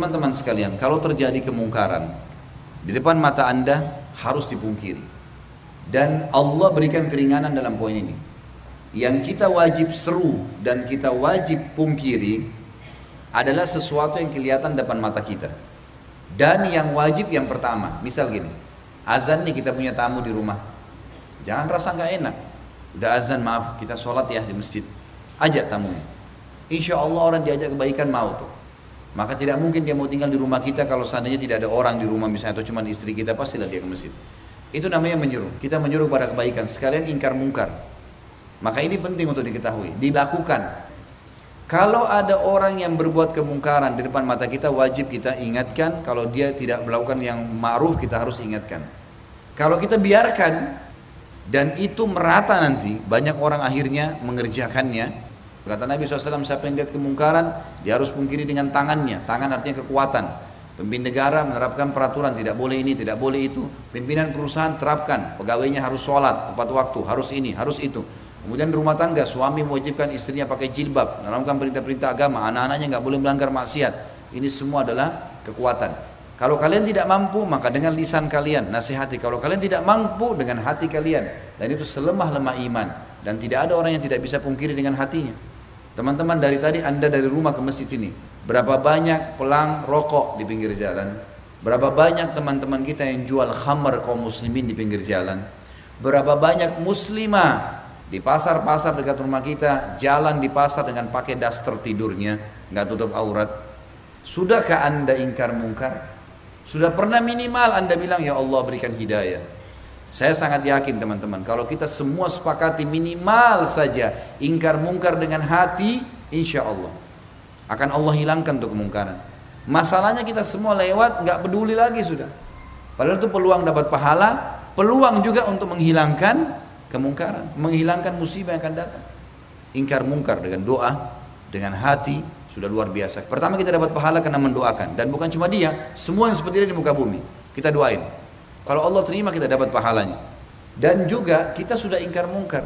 Teman-teman sekalian, kalau terjadi kemungkaran di depan mata Anda harus dipungkiri. Dan Allah berikan keringanan dalam poin ini. Yang kita wajib seru dan kita wajib pungkiri adalah sesuatu yang kelihatan depan mata kita. Dan yang wajib yang pertama, misal gini, azan nih kita punya tamu di rumah. Jangan rasa nggak enak. Udah azan maaf kita sholat ya di masjid. Ajak tamunya. Insya Allah orang diajak kebaikan mau tuh. Maka tidak mungkin dia mau tinggal di rumah kita kalau seandainya tidak ada orang di rumah misalnya atau cuma istri kita pastilah dia ke masjid. Itu namanya menyuruh. Kita menyuruh pada kebaikan, sekalian ingkar mungkar. Maka ini penting untuk diketahui, dilakukan. Kalau ada orang yang berbuat kemungkaran di depan mata kita wajib kita ingatkan, kalau dia tidak melakukan yang ma'ruf kita harus ingatkan. Kalau kita biarkan dan itu merata nanti, banyak orang akhirnya mengerjakannya, Kata Nabi SAW, siapa yang lihat kemungkaran, dia harus pungkiri dengan tangannya. Tangan artinya kekuatan. Pemimpin negara menerapkan peraturan, tidak boleh ini, tidak boleh itu. Pimpinan perusahaan terapkan, pegawainya harus sholat, tepat waktu, harus ini, harus itu. Kemudian rumah tangga, suami mewajibkan istrinya pakai jilbab, menerapkan perintah-perintah agama, anak-anaknya nggak boleh melanggar maksiat. Ini semua adalah kekuatan. Kalau kalian tidak mampu, maka dengan lisan kalian, nasihati. Kalau kalian tidak mampu, dengan hati kalian. Dan itu selemah-lemah iman. Dan tidak ada orang yang tidak bisa pungkiri dengan hatinya. Teman-teman dari tadi Anda dari rumah ke masjid sini, berapa banyak pelang rokok di pinggir jalan? Berapa banyak teman-teman kita yang jual khamar kaum muslimin di pinggir jalan? Berapa banyak muslimah di pasar-pasar dekat rumah kita jalan di pasar dengan pakai daster tidurnya, nggak tutup aurat? Sudahkah Anda ingkar mungkar? Sudah pernah minimal Anda bilang ya Allah berikan hidayah. Saya sangat yakin teman-teman, kalau kita semua sepakati minimal saja ingkar mungkar dengan hati, insya Allah akan Allah hilangkan untuk kemungkaran. Masalahnya kita semua lewat, nggak peduli lagi sudah. Padahal itu peluang dapat pahala, peluang juga untuk menghilangkan kemungkaran, menghilangkan musibah yang akan datang. Ingkar mungkar dengan doa, dengan hati, sudah luar biasa. Pertama kita dapat pahala karena mendoakan. Dan bukan cuma dia, semua yang seperti dia di muka bumi. Kita doain. Kalau Allah terima kita dapat pahalanya. Dan juga kita sudah ingkar mungkar.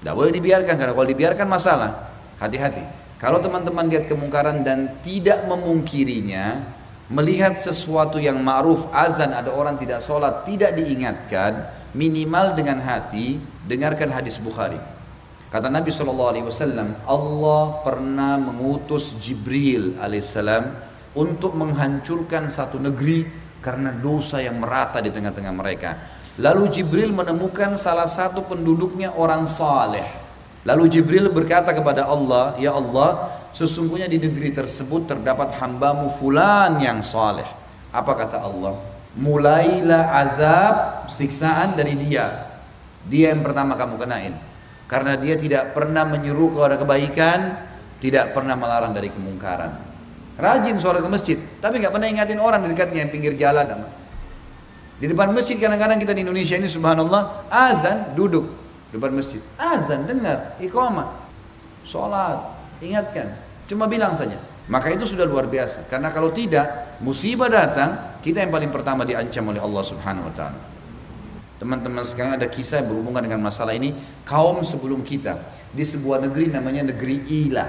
Tidak boleh dibiarkan karena kalau dibiarkan masalah. Hati-hati. Kalau teman-teman lihat kemungkaran dan tidak memungkirinya, melihat sesuatu yang ma'ruf, azan ada orang tidak sholat, tidak diingatkan, minimal dengan hati, dengarkan hadis Bukhari. Kata Nabi SAW, Allah pernah mengutus Jibril alaihissalam untuk menghancurkan satu negeri karena dosa yang merata di tengah-tengah mereka. Lalu Jibril menemukan salah satu penduduknya orang saleh. Lalu Jibril berkata kepada Allah, Ya Allah, sesungguhnya di negeri tersebut terdapat hambamu fulan yang saleh. Apa kata Allah? Mulailah azab siksaan dari dia. Dia yang pertama kamu kenain. Karena dia tidak pernah menyuruh kepada kebaikan, tidak pernah melarang dari kemungkaran. Rajin sholat ke masjid, tapi nggak pernah ingatin orang di dekatnya yang pinggir jalan. Di depan masjid kadang-kadang kita di Indonesia ini subhanallah azan duduk depan masjid. Azan dengar, iqamah, sholat, ingatkan. Cuma bilang saja. Maka itu sudah luar biasa. Karena kalau tidak, musibah datang, kita yang paling pertama diancam oleh Allah Subhanahu wa taala. Teman-teman sekarang ada kisah yang berhubungan dengan masalah ini. Kaum sebelum kita di sebuah negeri namanya negeri Ila.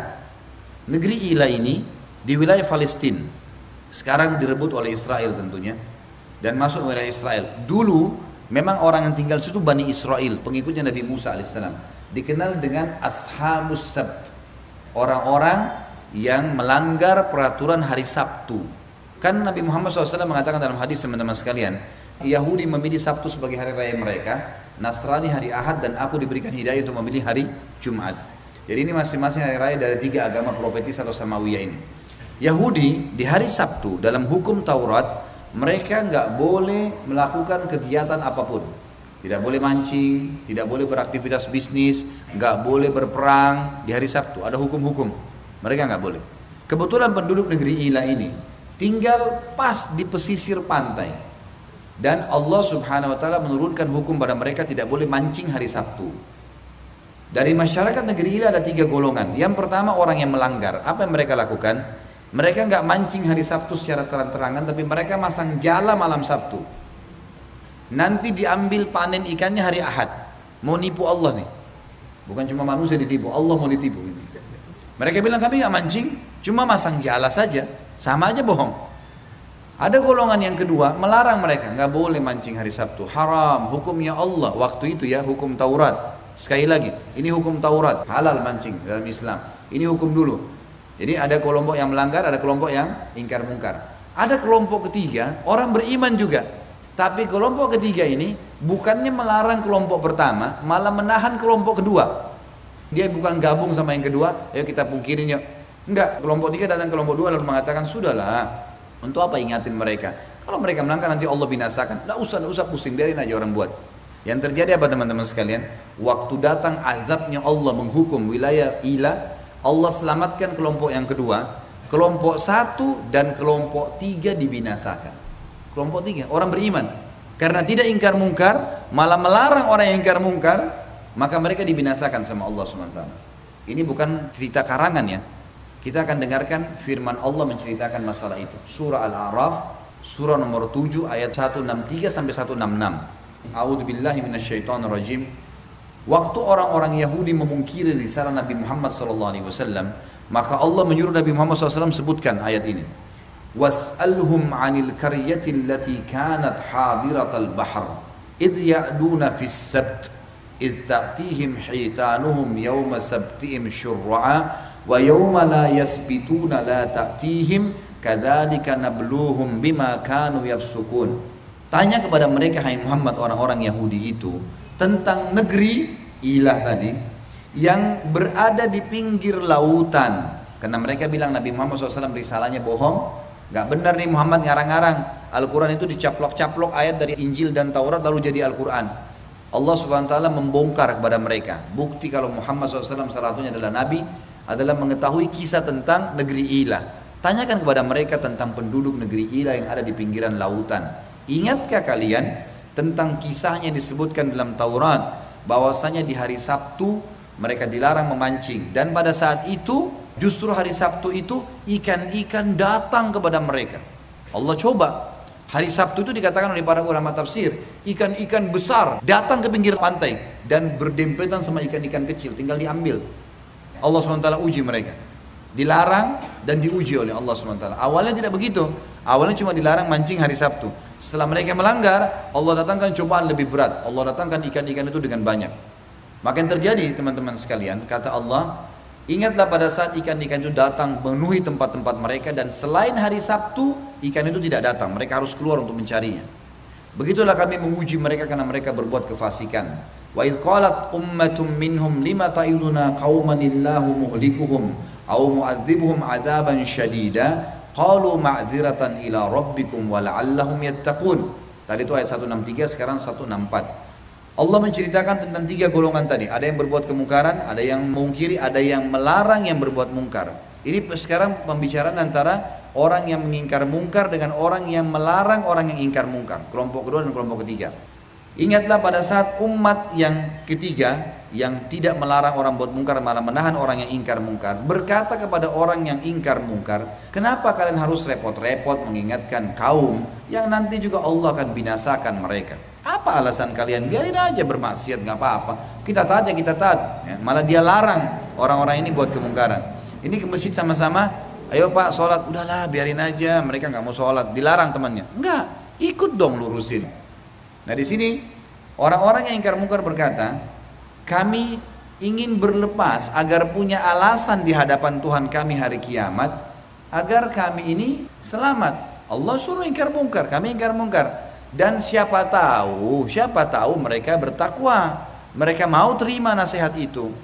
Negeri Ila ini di wilayah Palestina. Sekarang direbut oleh Israel tentunya dan masuk wilayah Israel. Dulu memang orang yang tinggal situ Bani Israel, pengikutnya Nabi Musa alaihissalam. Dikenal dengan Ashabus Sabt. Orang-orang yang melanggar peraturan hari Sabtu. Kan Nabi Muhammad SAW mengatakan dalam hadis teman-teman sekalian, Yahudi memilih Sabtu sebagai hari raya mereka, Nasrani hari Ahad dan aku diberikan hidayah untuk memilih hari Jumat. Jadi ini masing-masing hari raya dari tiga agama profetis atau Samawiyah ini. Yahudi di hari Sabtu dalam hukum Taurat mereka nggak boleh melakukan kegiatan apa pun. Tidak boleh mancing, tidak boleh beraktivitas bisnis, nggak boleh berperang di hari Sabtu. Ada hukum-hukum. Mereka nggak boleh. Kebetulan penduduk negeri Ila ini tinggal pas di pesisir pantai. Dan Allah subhanahu wa ta'ala menurunkan hukum pada mereka tidak boleh mancing hari Sabtu. Dari masyarakat negeri Ila ada tiga golongan. Yang pertama orang yang melanggar. Apa yang mereka lakukan? Mereka nggak mancing hari Sabtu secara terang-terangan, tapi mereka masang jala malam Sabtu. Nanti diambil panen ikannya hari Ahad. Mau nipu Allah nih. Bukan cuma manusia ditipu, Allah mau ditipu. Mereka bilang kami nggak mancing, cuma masang jala saja. Sama aja bohong. Ada golongan yang kedua melarang mereka nggak boleh mancing hari Sabtu, haram, hukumnya Allah waktu itu ya hukum Taurat. Sekali lagi, ini hukum Taurat, halal mancing dalam Islam. Ini hukum dulu. Jadi ada kelompok yang melanggar, ada kelompok yang ingkar mungkar. Ada kelompok ketiga, orang beriman juga. Tapi kelompok ketiga ini bukannya melarang kelompok pertama, malah menahan kelompok kedua. Dia bukan gabung sama yang kedua, ayo kita pungkirin yuk. Enggak, kelompok tiga datang kelompok dua lalu mengatakan sudahlah, untuk apa ingatin mereka? Kalau mereka melangkah nanti Allah binasakan. Tidak usah, tidak usah pusing, biarin aja orang buat. Yang terjadi apa teman-teman sekalian? Waktu datang azabnya Allah menghukum wilayah Ila, Allah selamatkan kelompok yang kedua, kelompok satu dan kelompok tiga dibinasakan. Kelompok tiga, orang beriman. Karena tidak ingkar mungkar, malah melarang orang yang ingkar mungkar, maka mereka dibinasakan sama Allah SWT. Ini bukan cerita karangan ya, kita akan dengarkan firman Allah menceritakan masalah itu. Surah Al-A'raf, surah nomor 7 ayat 163 sampai 166. A'udzu billahi rajim. Waktu orang-orang Yahudi memungkiri risalah Nabi Muhammad wasallam, maka Allah menyuruh Nabi Muhammad SAW sebutkan ayat ini. Was'alhum 'anil qaryati allati kanat hadiratal bahr id ya'duna fis sabt id ta'tihim hitanuhum yawma sabtihim syurra'a wa yawma la yasbituna la ta'tihim kadzalika nabluhum bima kanu yafsukun tanya kepada mereka hai Muhammad orang-orang Yahudi itu tentang negeri ilah tadi yang berada di pinggir lautan. Karena mereka bilang Nabi Muhammad SAW risalahnya bohong. Nggak benar nih Muhammad ngarang-ngarang. Al-Quran itu dicaplok-caplok ayat dari Injil dan Taurat lalu jadi Al-Quran. Allah Subhanahu wa taala membongkar kepada mereka. Bukti kalau Muhammad SAW salah satunya adalah nabi adalah mengetahui kisah tentang negeri Ilah. Tanyakan kepada mereka tentang penduduk negeri Ilah yang ada di pinggiran lautan. Ingatkah kalian tentang kisahnya disebutkan dalam Taurat bahwasanya di hari Sabtu mereka dilarang memancing dan pada saat itu justru hari Sabtu itu ikan-ikan datang kepada mereka. Allah coba Hari Sabtu itu dikatakan oleh para ulama tafsir, ikan-ikan besar datang ke pinggir pantai dan berdempetan sama ikan-ikan kecil, tinggal diambil. Allah SWT uji mereka. Dilarang dan diuji oleh Allah SWT. Awalnya tidak begitu. Awalnya cuma dilarang mancing hari Sabtu. Setelah mereka melanggar, Allah datangkan cobaan lebih berat. Allah datangkan ikan-ikan itu dengan banyak. Maka yang terjadi teman-teman sekalian, kata Allah, ingatlah pada saat ikan-ikan itu datang memenuhi tempat-tempat mereka dan selain hari Sabtu, ikan itu tidak datang. Mereka harus keluar untuk mencarinya. Begitulah kami menguji mereka karena mereka berbuat kefasikan. Wa idh qalat ummatum minhum lima ta'iduna qauman illahu muhlikuhum mu'adzibuhum adzaban syadida qalu ma'dziratan ila rabbikum wa la'allahum yattaqun. Tadi itu ayat 163 sekarang 164. Allah menceritakan tentang tiga golongan tadi. Ada yang berbuat kemungkaran, ada yang mengkiri, ada yang melarang yang berbuat mungkar. Ini sekarang pembicaraan antara orang yang mengingkar mungkar dengan orang yang melarang orang yang ingkar mungkar. Kelompok kedua dan kelompok ketiga. Ingatlah pada saat umat yang ketiga yang tidak melarang orang buat mungkar malah menahan orang yang ingkar mungkar berkata kepada orang yang ingkar mungkar kenapa kalian harus repot-repot mengingatkan kaum yang nanti juga Allah akan binasakan mereka? Apa alasan kalian? Biarin aja bermaksiat nggak apa-apa. Kita taat ya kita taat ya, malah dia larang orang-orang ini buat kemungkaran. Ini ke masjid sama-sama ayo pak sholat. Udahlah biarin aja mereka nggak mau sholat. Dilarang temannya. Enggak ikut dong lurusin. Nah di sini orang-orang yang ingkar mungkar berkata, kami ingin berlepas agar punya alasan di hadapan Tuhan kami hari kiamat agar kami ini selamat. Allah suruh ingkar mungkar, kami ingkar mungkar. Dan siapa tahu, siapa tahu mereka bertakwa. Mereka mau terima nasihat itu.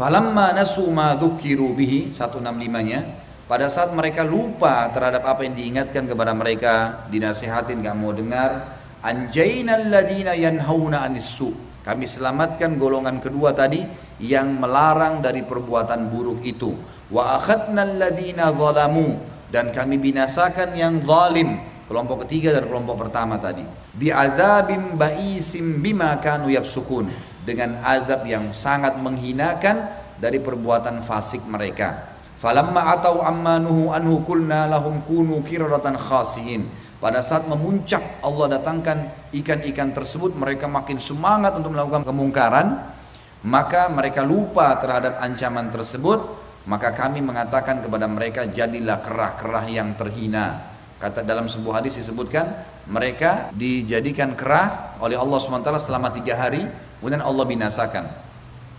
Falamma nasu ma dzukiru bihi 165-nya pada saat mereka lupa terhadap apa yang diingatkan kepada mereka, dinasihatin gak mau dengar, Anjainal ladina yanhauna anissu. Kami selamatkan golongan kedua tadi yang melarang dari perbuatan buruk itu. Wa akhadnal ladina zalamu. Dan kami binasakan yang zalim kelompok ketiga dan kelompok pertama tadi. Bi'adzabim ba'isim bima kanu yafsukun dengan azab yang sangat menghinakan dari perbuatan fasik mereka. Falamma atau ammanuhu anhu kulna lahum kunu kiradatan khasiin pada saat memuncak Allah datangkan ikan-ikan tersebut mereka makin semangat untuk melakukan kemungkaran. Maka mereka lupa terhadap ancaman tersebut. Maka kami mengatakan kepada mereka jadilah kerah-kerah yang terhina. Kata dalam sebuah hadis disebutkan mereka dijadikan kerah oleh Allah SWT selama tiga hari kemudian Allah binasakan.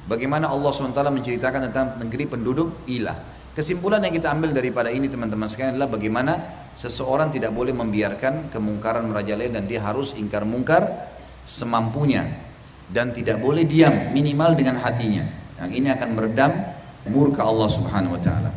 Bagaimana Allah SWT menceritakan tentang negeri penduduk ilah? Kesimpulan yang kita ambil daripada ini teman-teman sekalian adalah bagaimana seseorang tidak boleh membiarkan kemungkaran merajalela dan dia harus ingkar mungkar semampunya dan tidak boleh diam minimal dengan hatinya. Yang ini akan meredam murka Allah Subhanahu wa taala